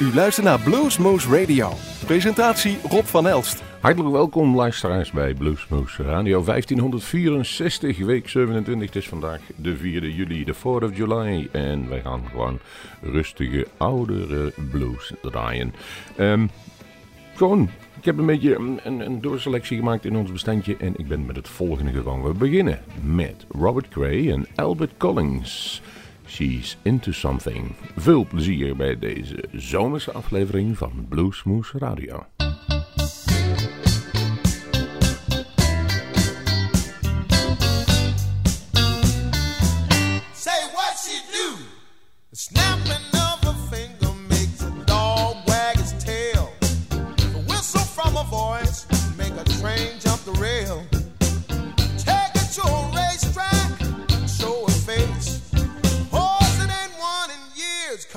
U luistert naar Bluesmoose Radio. Presentatie Rob van Elst. Hartelijk welkom luisteraars bij Bluesmoose Radio 1564, week 27. Het is vandaag de 4e juli, de 4th of July. En wij gaan gewoon rustige, oudere blues draaien. Ehm, gewoon, ik heb een beetje een, een doorselectie gemaakt in ons bestandje. En ik ben met het volgende gegaan. We beginnen met Robert Cray en Albert Collins. She's Into Something. Veel plezier bij deze zomerse aflevering van Bluesmoose Radio.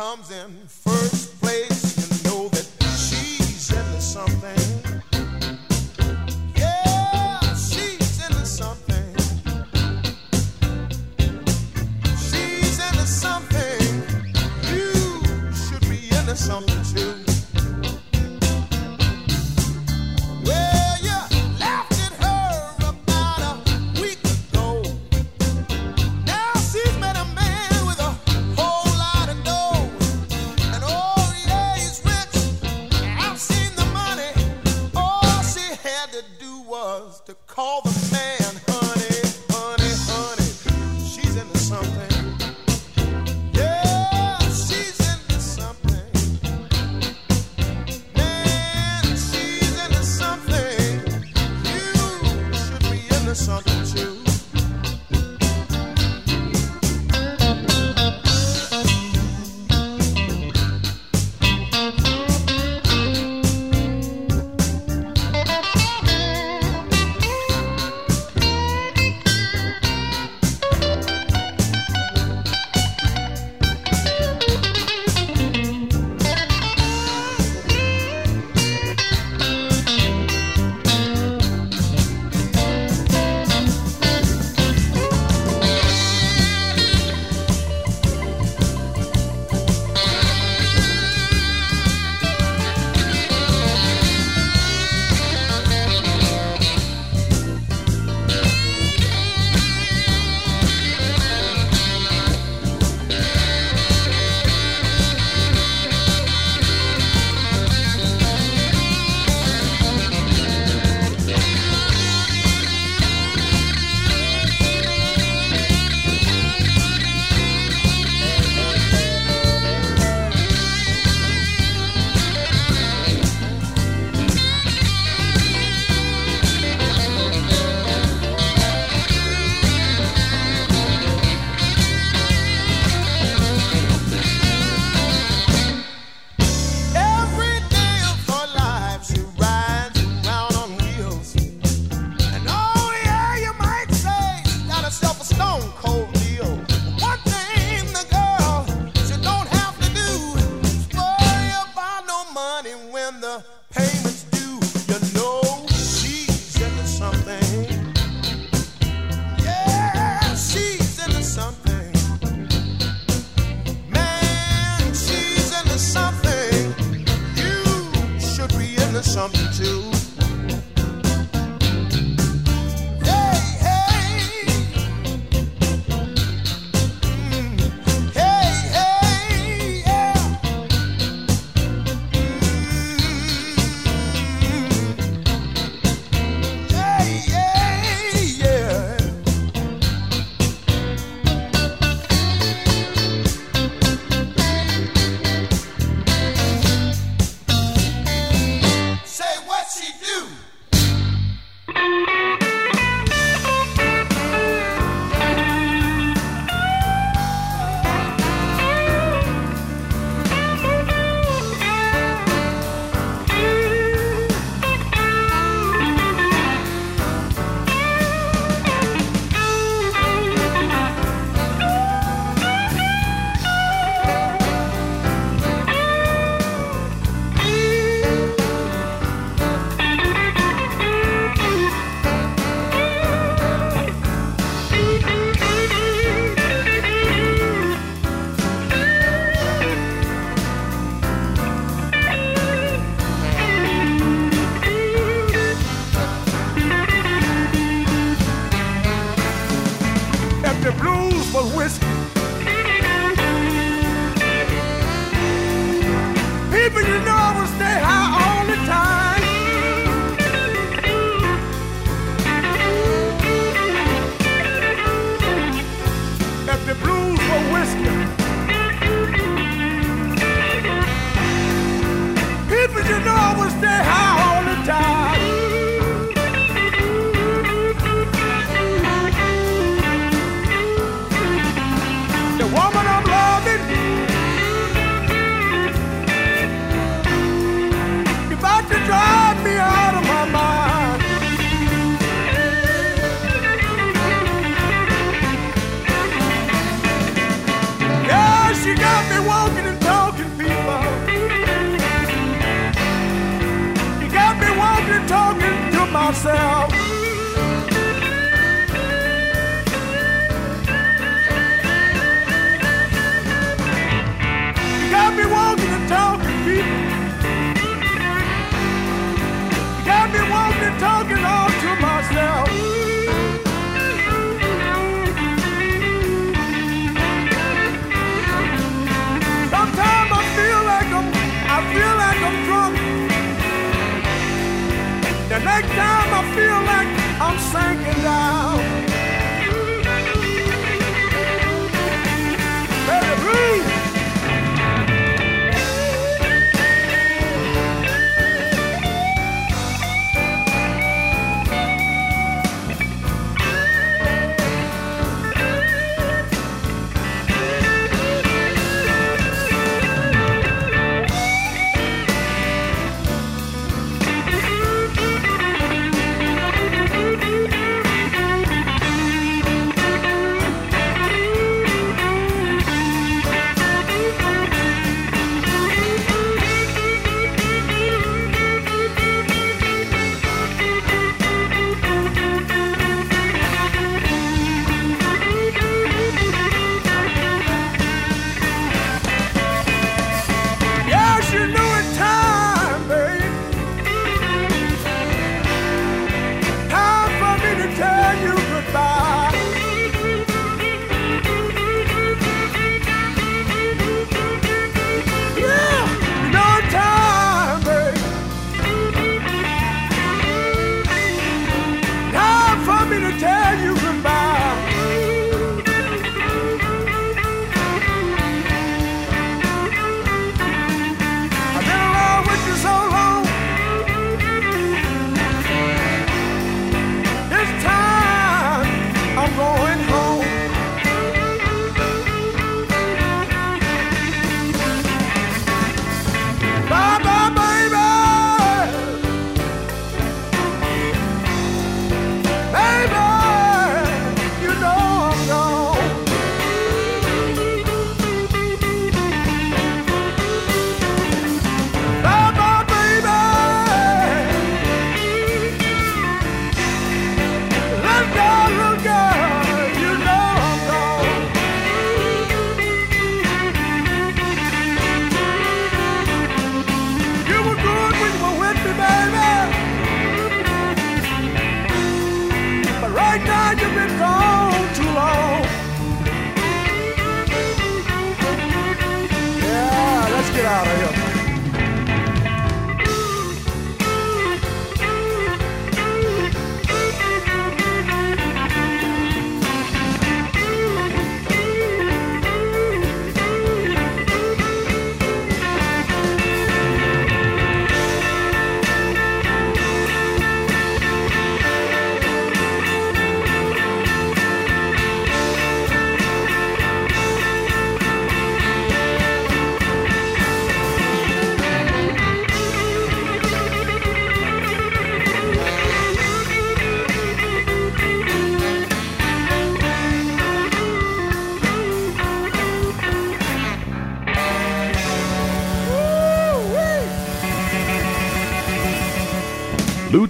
Comes in the sun to there's something to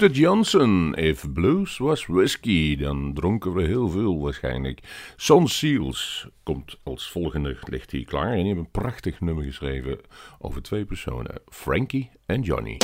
De Johnson. If blues was whisky, dan dronken we heel veel waarschijnlijk. Son Seals komt als volgende, ligt hier klaar. En die hebben een prachtig nummer geschreven over twee personen: Frankie en Johnny.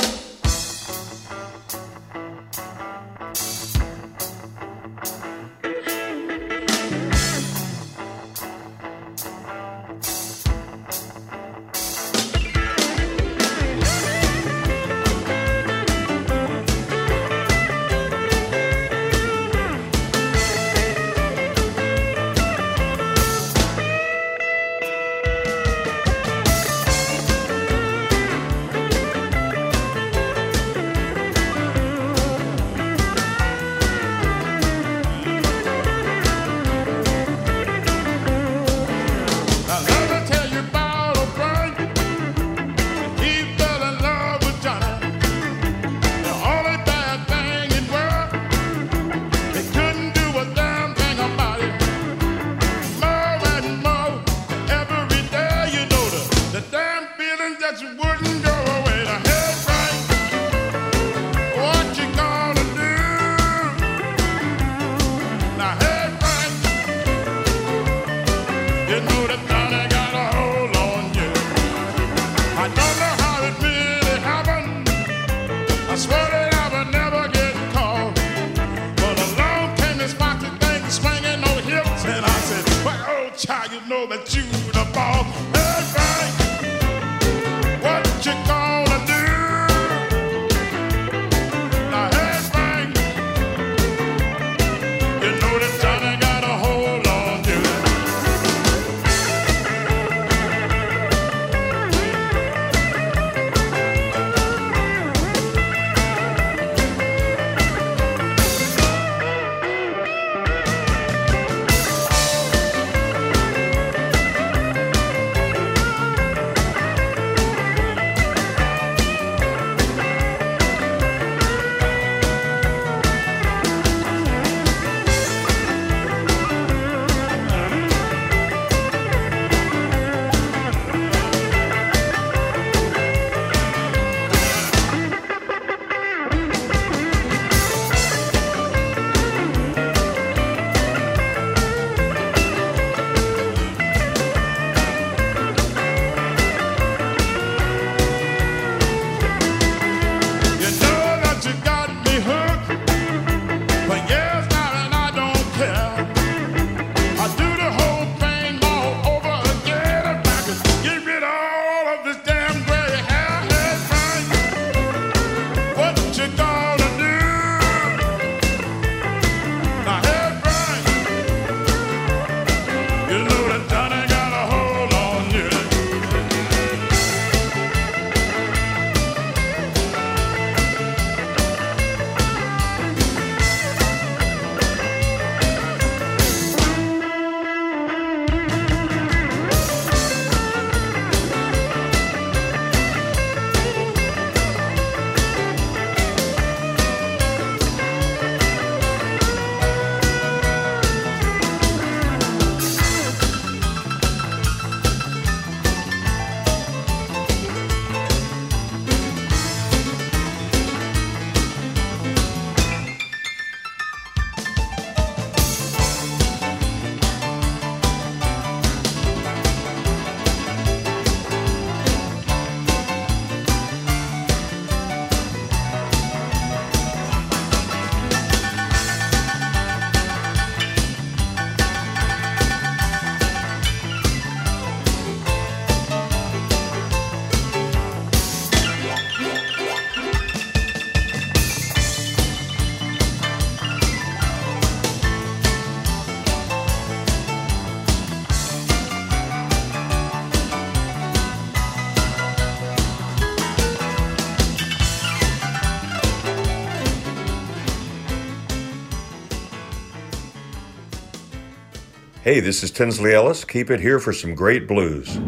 Hey, this is Tinsley Ellis. Keep it here for some great blues.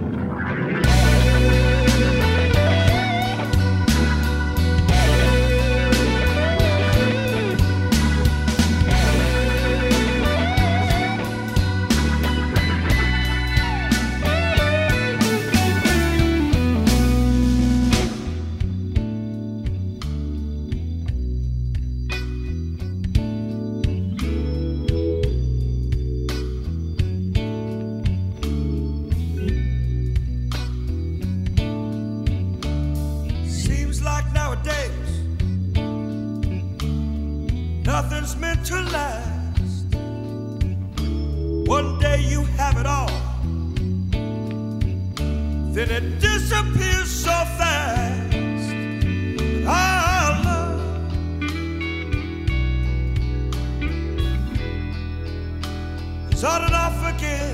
started off again.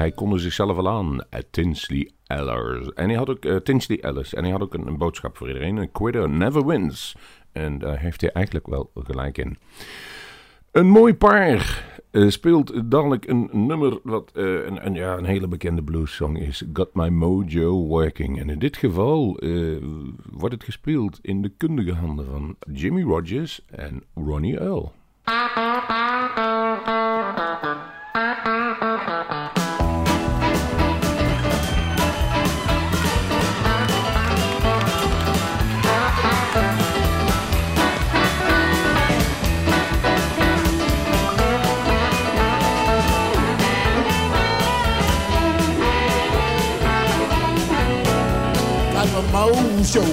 Hij konde zichzelf al aan. eh, Tinsley Ellis. En hij had ook, eh, Tinsley Ellis. En hij had ook een, boodschap voor iedereen. Een quitter never wins. En daar heeft hij eigenlijk wel gelijk in. Een mooi paar eh, speelt dadelijk een nummer wat een, ja, een hele bekende bluessong is. Got My Mojo Working. En in dit geval wordt het gespeeld in de kundige handen van Jimmy Rogers en Ronnie Earl.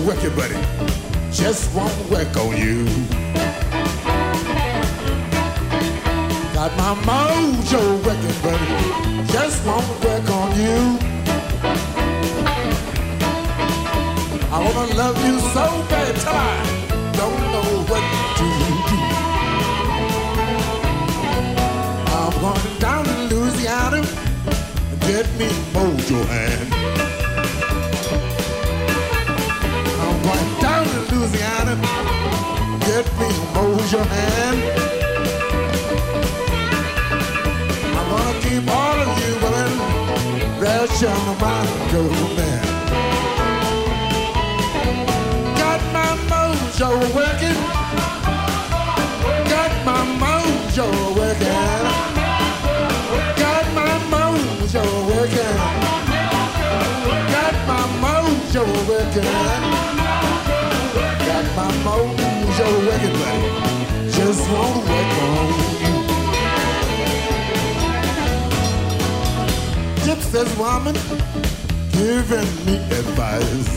Working, buddy. Just won't work on you. Got my mojo working, buddy. Just won't work on you. I wanna love you so bad till I don't know what to do. I'm going down to Louisiana and get me mojo hand. Me your hand. I'm gonna keep all of you right on my mind, go man. Got my mojo working, got my mojo working, got my mojo working, got my mojo working record. Just wanna work on you. Says woman, giving me advice.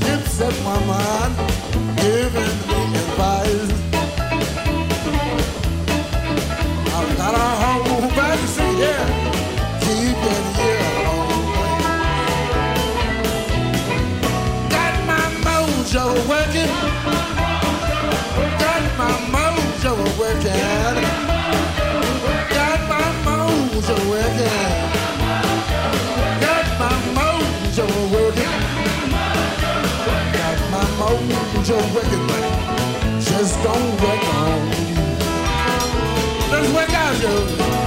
Tip woman, giving working. Got my mojo working. Got my mojo working. Got my mojo working. Got my mojo working. Just don't work on you. Just work on you.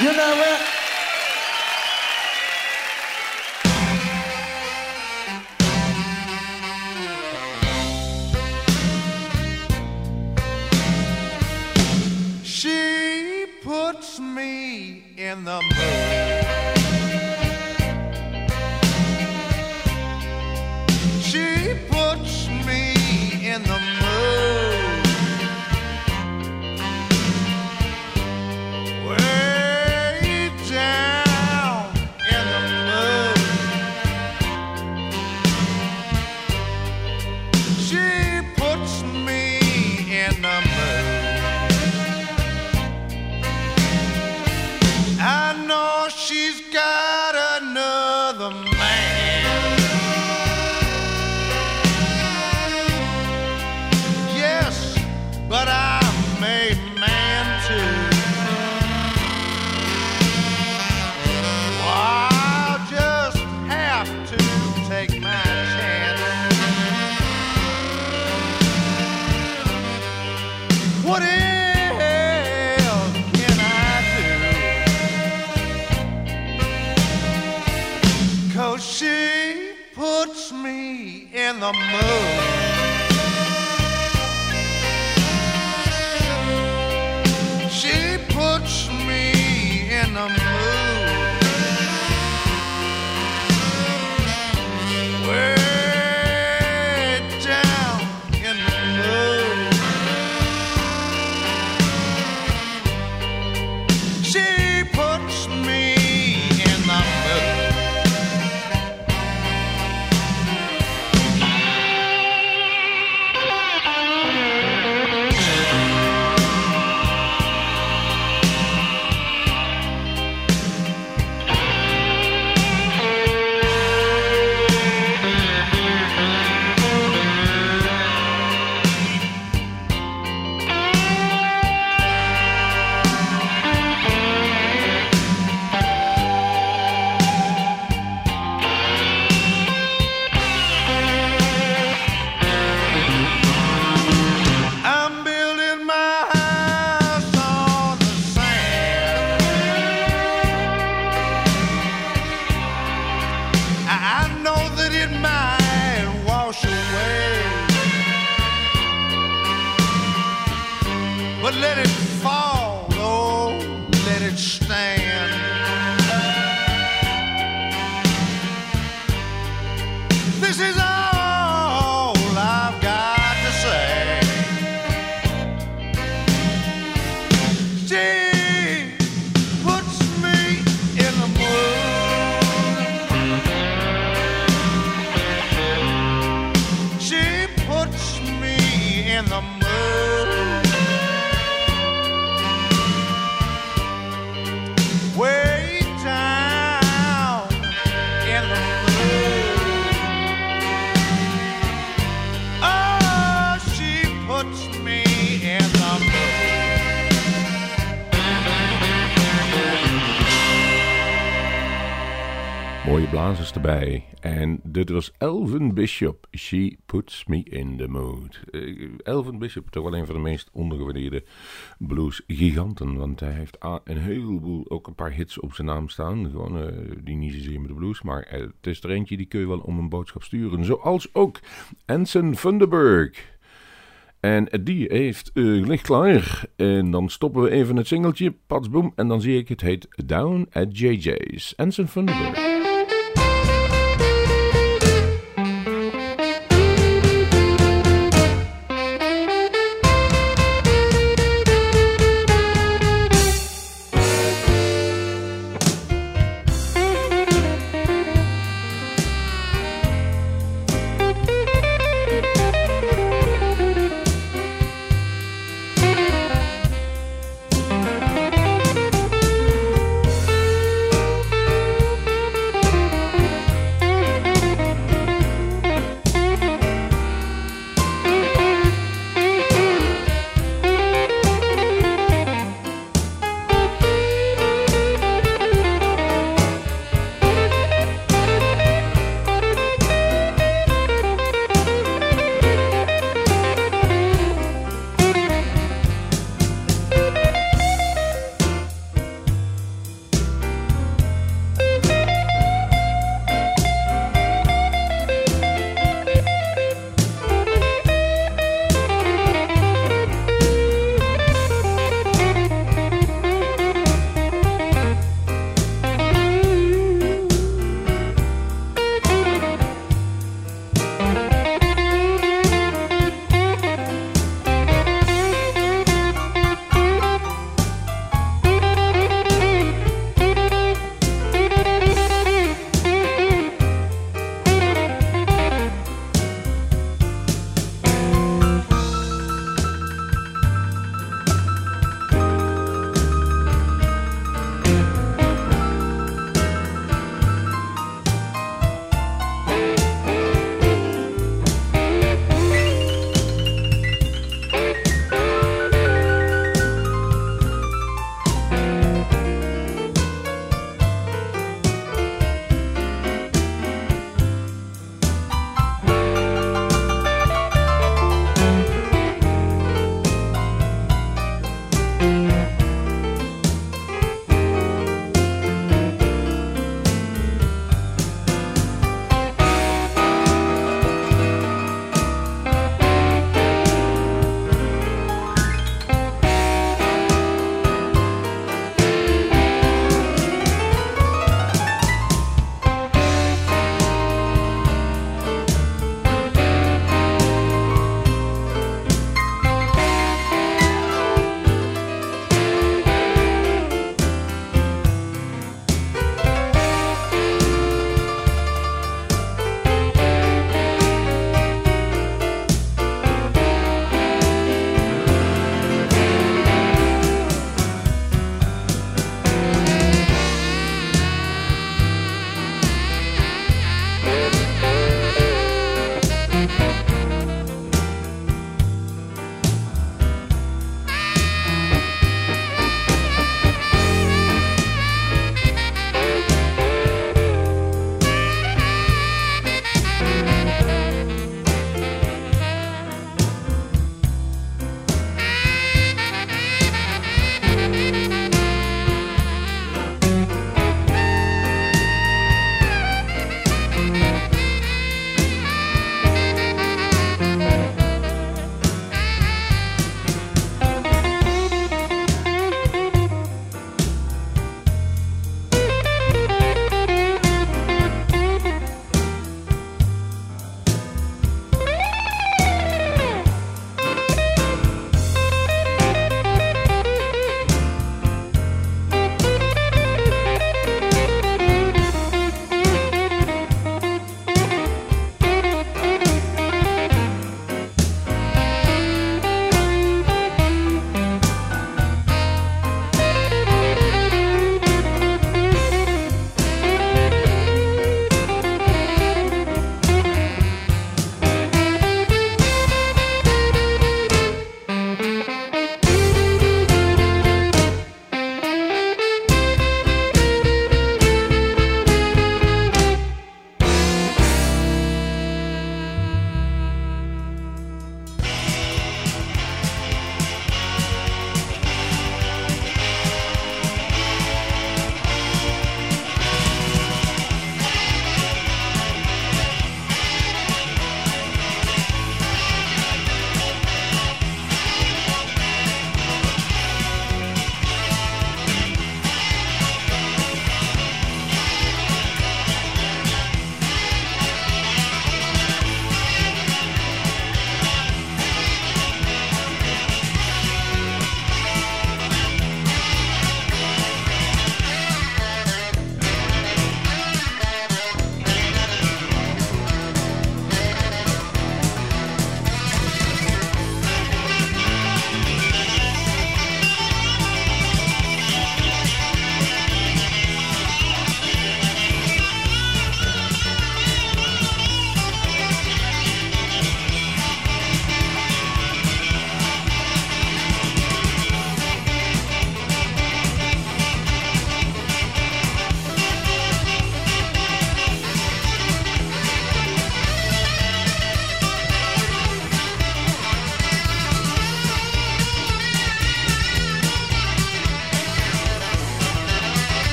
You know what? She puts me in the mood. Bishop. She puts me in the mood. Eh, Elvin Bishop, toch wel een van de meest ondergewaardeerde bluesgiganten. Want hij heeft een heleboel, ook een paar hits op zijn naam staan. Gewoon, eh, die niet zozeer met de blues. Maar eh, het is er eentje, die kun je wel om een boodschap sturen. Zoals ook Anson Funderburg. En die heeft uh, ligt klaar. En dan stoppen we even het singeltje. Patsboom. En dan zie ik het heet Down at JJ's. Anson Funderburg.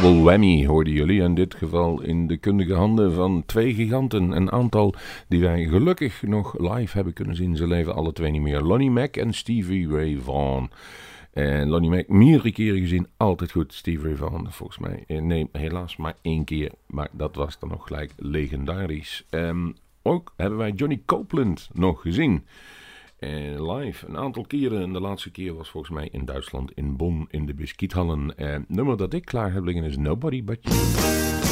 Double whammy hoorden jullie. In dit geval in de kundige handen van twee giganten. Een aantal die wij gelukkig nog live hebben kunnen zien. Ze leven alle twee niet meer. Lonnie Mac en Stevie Ray Vaughan. En Lonnie Mac, meerdere keren gezien, altijd goed. Stevie Ray Vaughan, volgens mij. eh, Nee, helaas maar één keer. Maar dat was dan nog gelijk legendarisch. Ehm, ook hebben wij Johnny Copeland nog gezien. Eh, live een aantal keren. En de laatste keer was volgens mij in Duitsland, in Bonn, in de Biscuithallen. Eh, nummer dat ik klaar heb liggen is Nobody But You.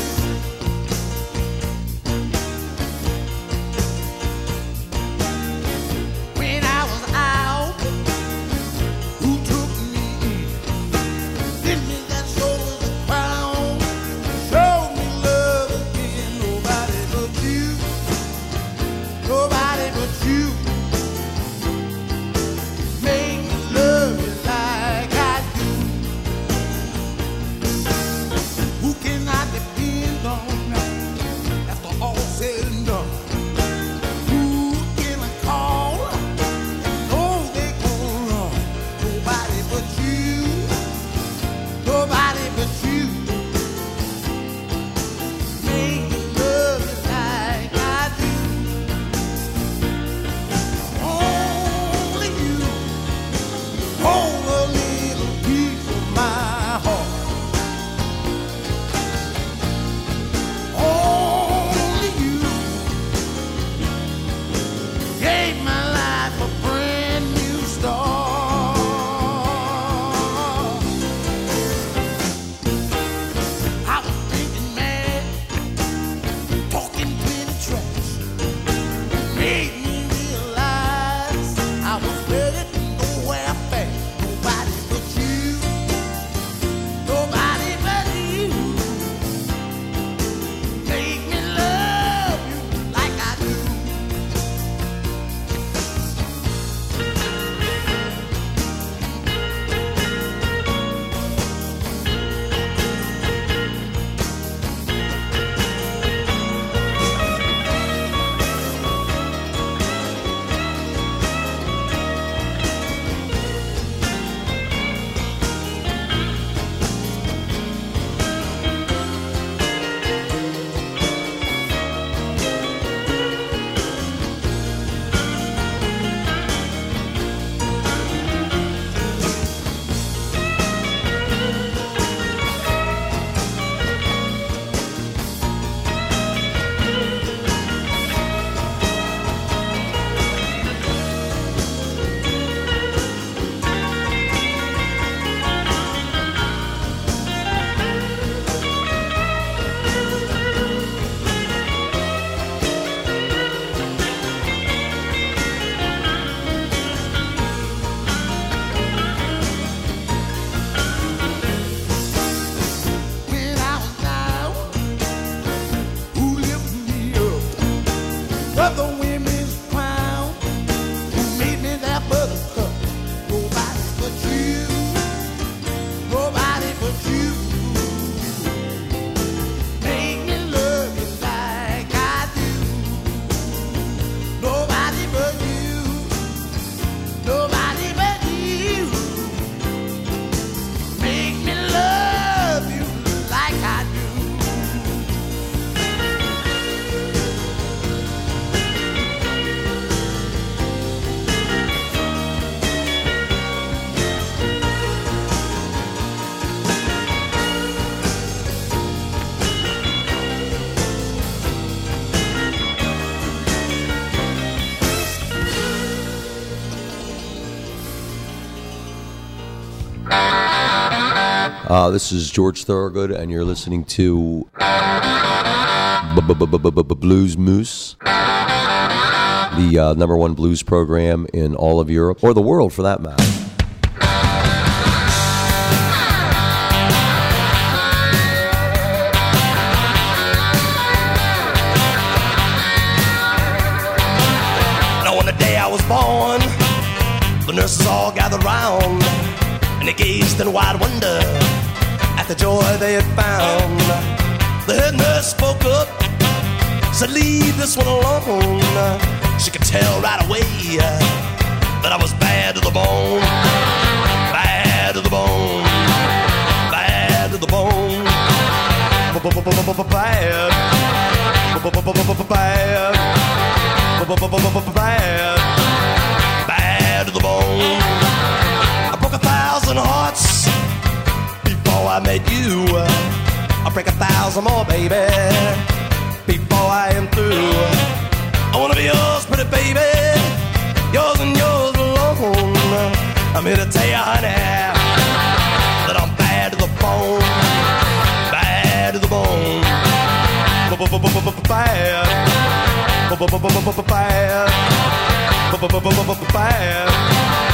Uh, this is George Thorogood, and you're listening to Blues Moose, the uh, number one blues program in all of Europe, or the world for that matter. Now on the day I was born, the nurses all gathered round, and they gazed in wide wonder at the joy they had found. The head nurse spoke up, said, Leave this one alone. She could tell right away that I was bad to the bone. Bad to the bone. Bad to the bone. Bad. A thousand more, baby, before I am through. I wanna be yours, pretty baby, yours and yours alone. I'm here to tell you, honey, that I'm bad to the bone, bad to the bone, bad, bad, bad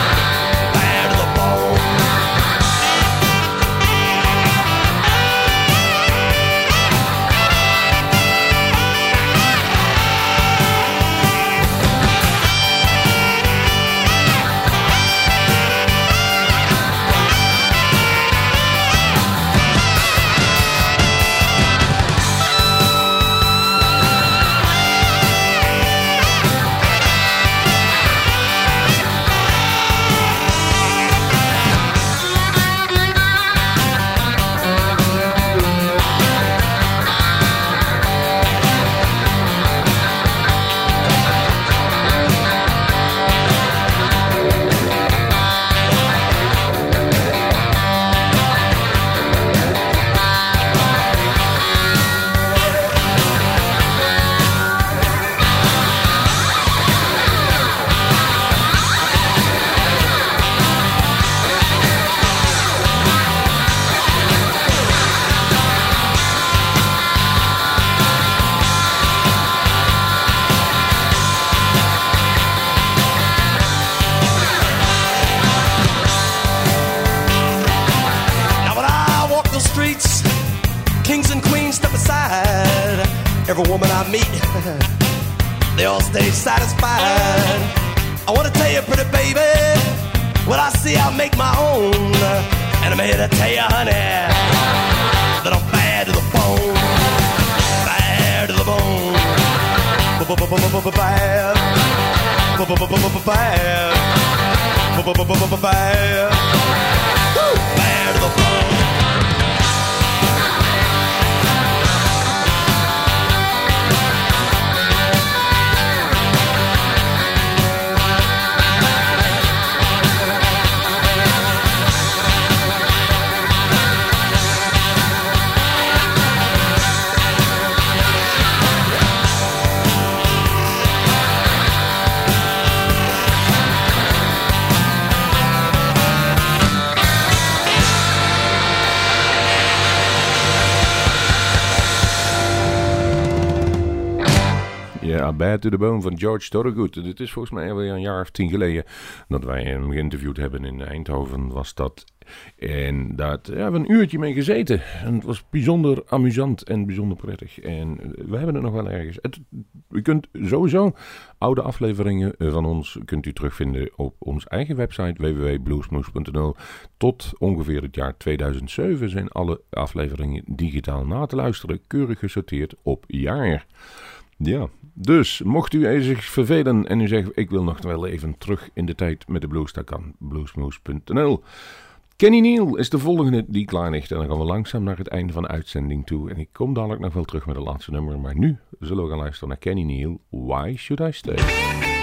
Bad to the Bone van George Thorogood. Dit is volgens mij alweer een jaar of tien geleden dat wij hem geïnterviewd hebben in Eindhoven was dat. En daar hebben we een uurtje mee gezeten. En het was bijzonder amusant en bijzonder prettig. En we hebben het nog wel ergens. U kunt sowieso oude afleveringen van ons kunt u terugvinden op onze eigen website www.bluesmoose.nl. Tot ongeveer het jaar 2007 zijn alle afleveringen digitaal na te luisteren, keurig gesorteerd op jaar. Ja, dus mocht u zich vervelen en u zegt ik wil nog wel even terug in de tijd met de blues, dan kan bluesmoose.nl. Kenny Neal is de volgende die klaar ligt en dan gaan we langzaam naar het einde van de uitzending toe. En ik kom dadelijk nog wel terug met het laatste nummer, maar nu zullen we gaan luisteren naar Kenny Neal, Why Should I Stay?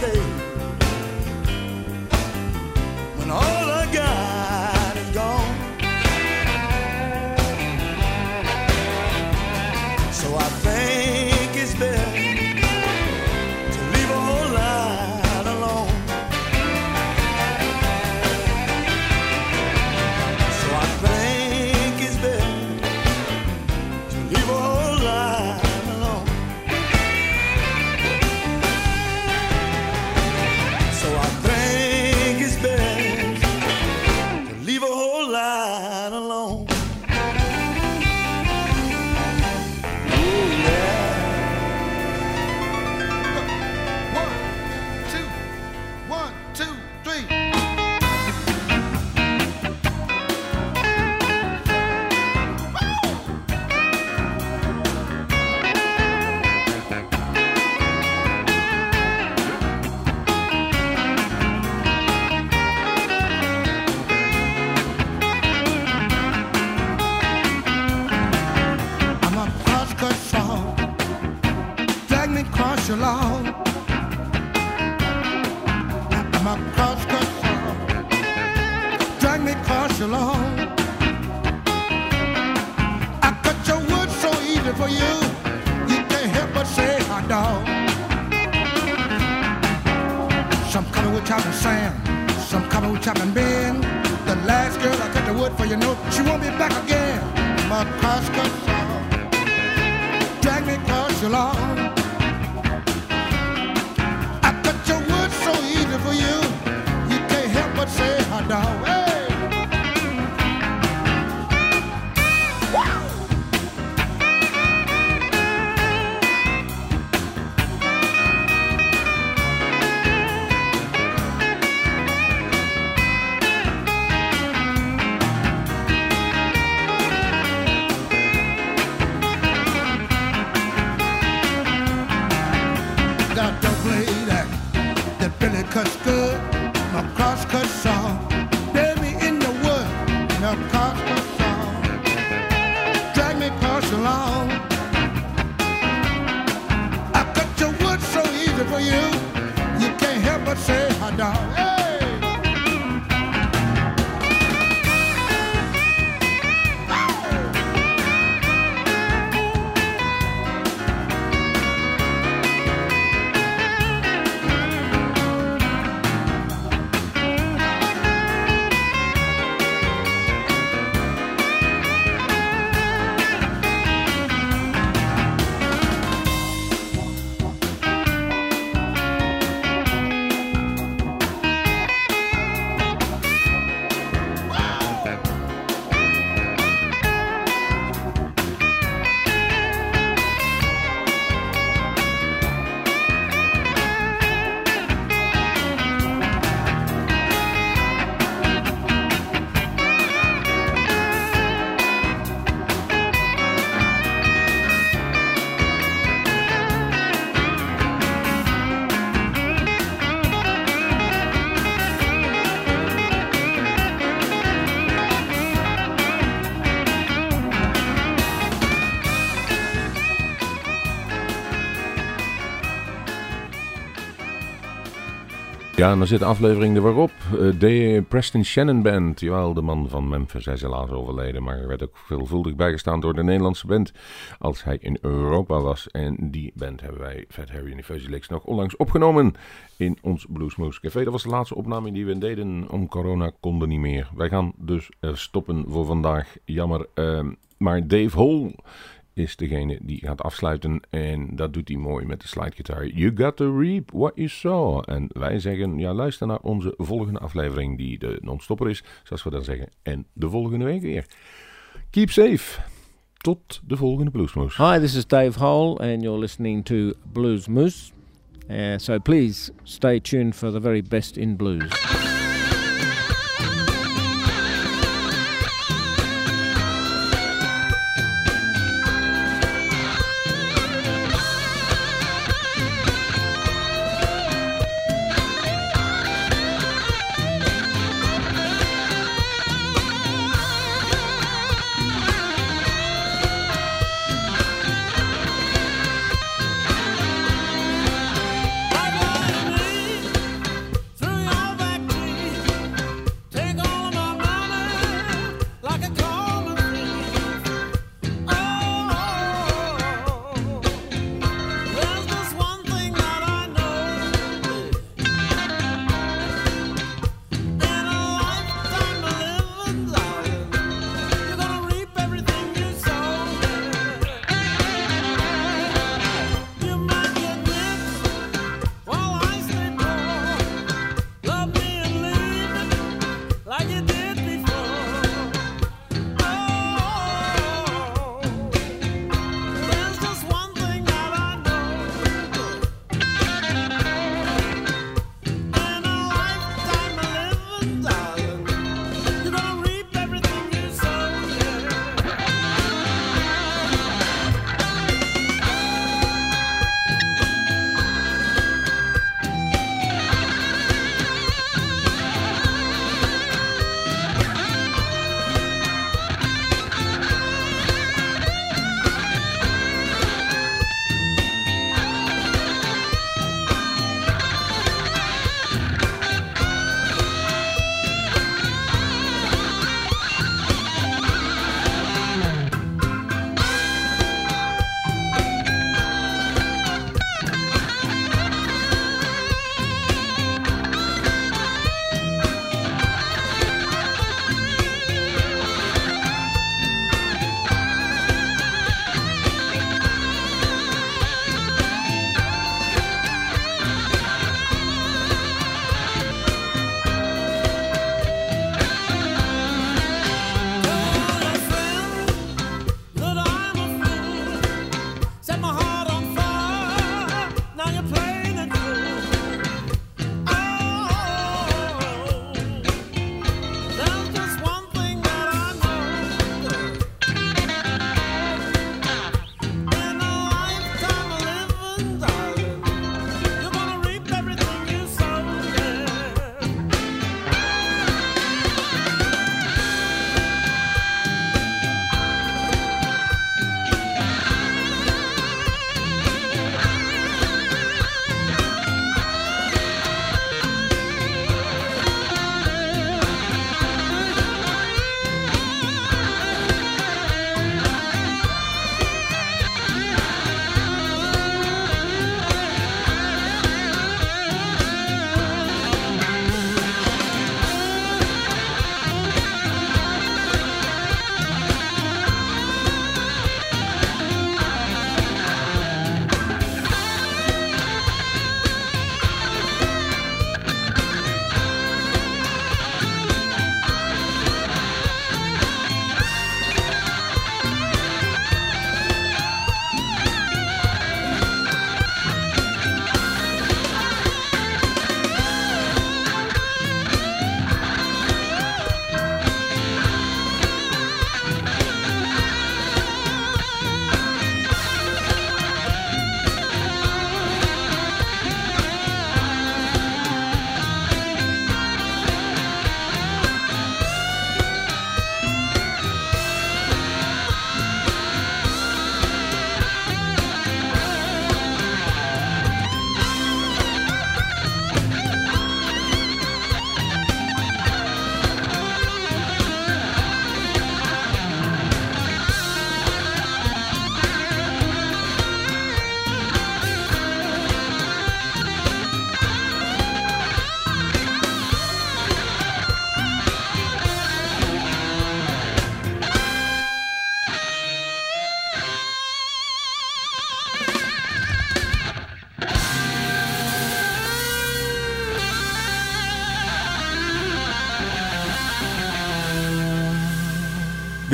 Stay Ja, en dan zit de aflevering er weer op. Eh, De Preston Shannon Band, jawel, de man van Memphis, hij is helaas overleden, maar werd ook veelvuldig bijgestaan door de Nederlandse band als hij in Europa was. En die band hebben wij, Fat Harry en de nog onlangs opgenomen in ons Bluesmoose Café. Dat was de laatste opname die we deden, om corona konden niet meer. Wij gaan dus eh, stoppen voor vandaag, jammer. eh, maar Dave Hall is degene die gaat afsluiten. En dat doet hij mooi met de slidegitaar. You got to reap what you saw. En wij zeggen, ja, luister naar onze volgende aflevering, die de non-stopper is, zoals we dan zeggen. En de volgende week weer. Keep safe. Tot de volgende Bluesmoose. Hi, this is Dave Hole, and you're listening to Blues Moose. Uh, so please stay tuned for the very best in blues.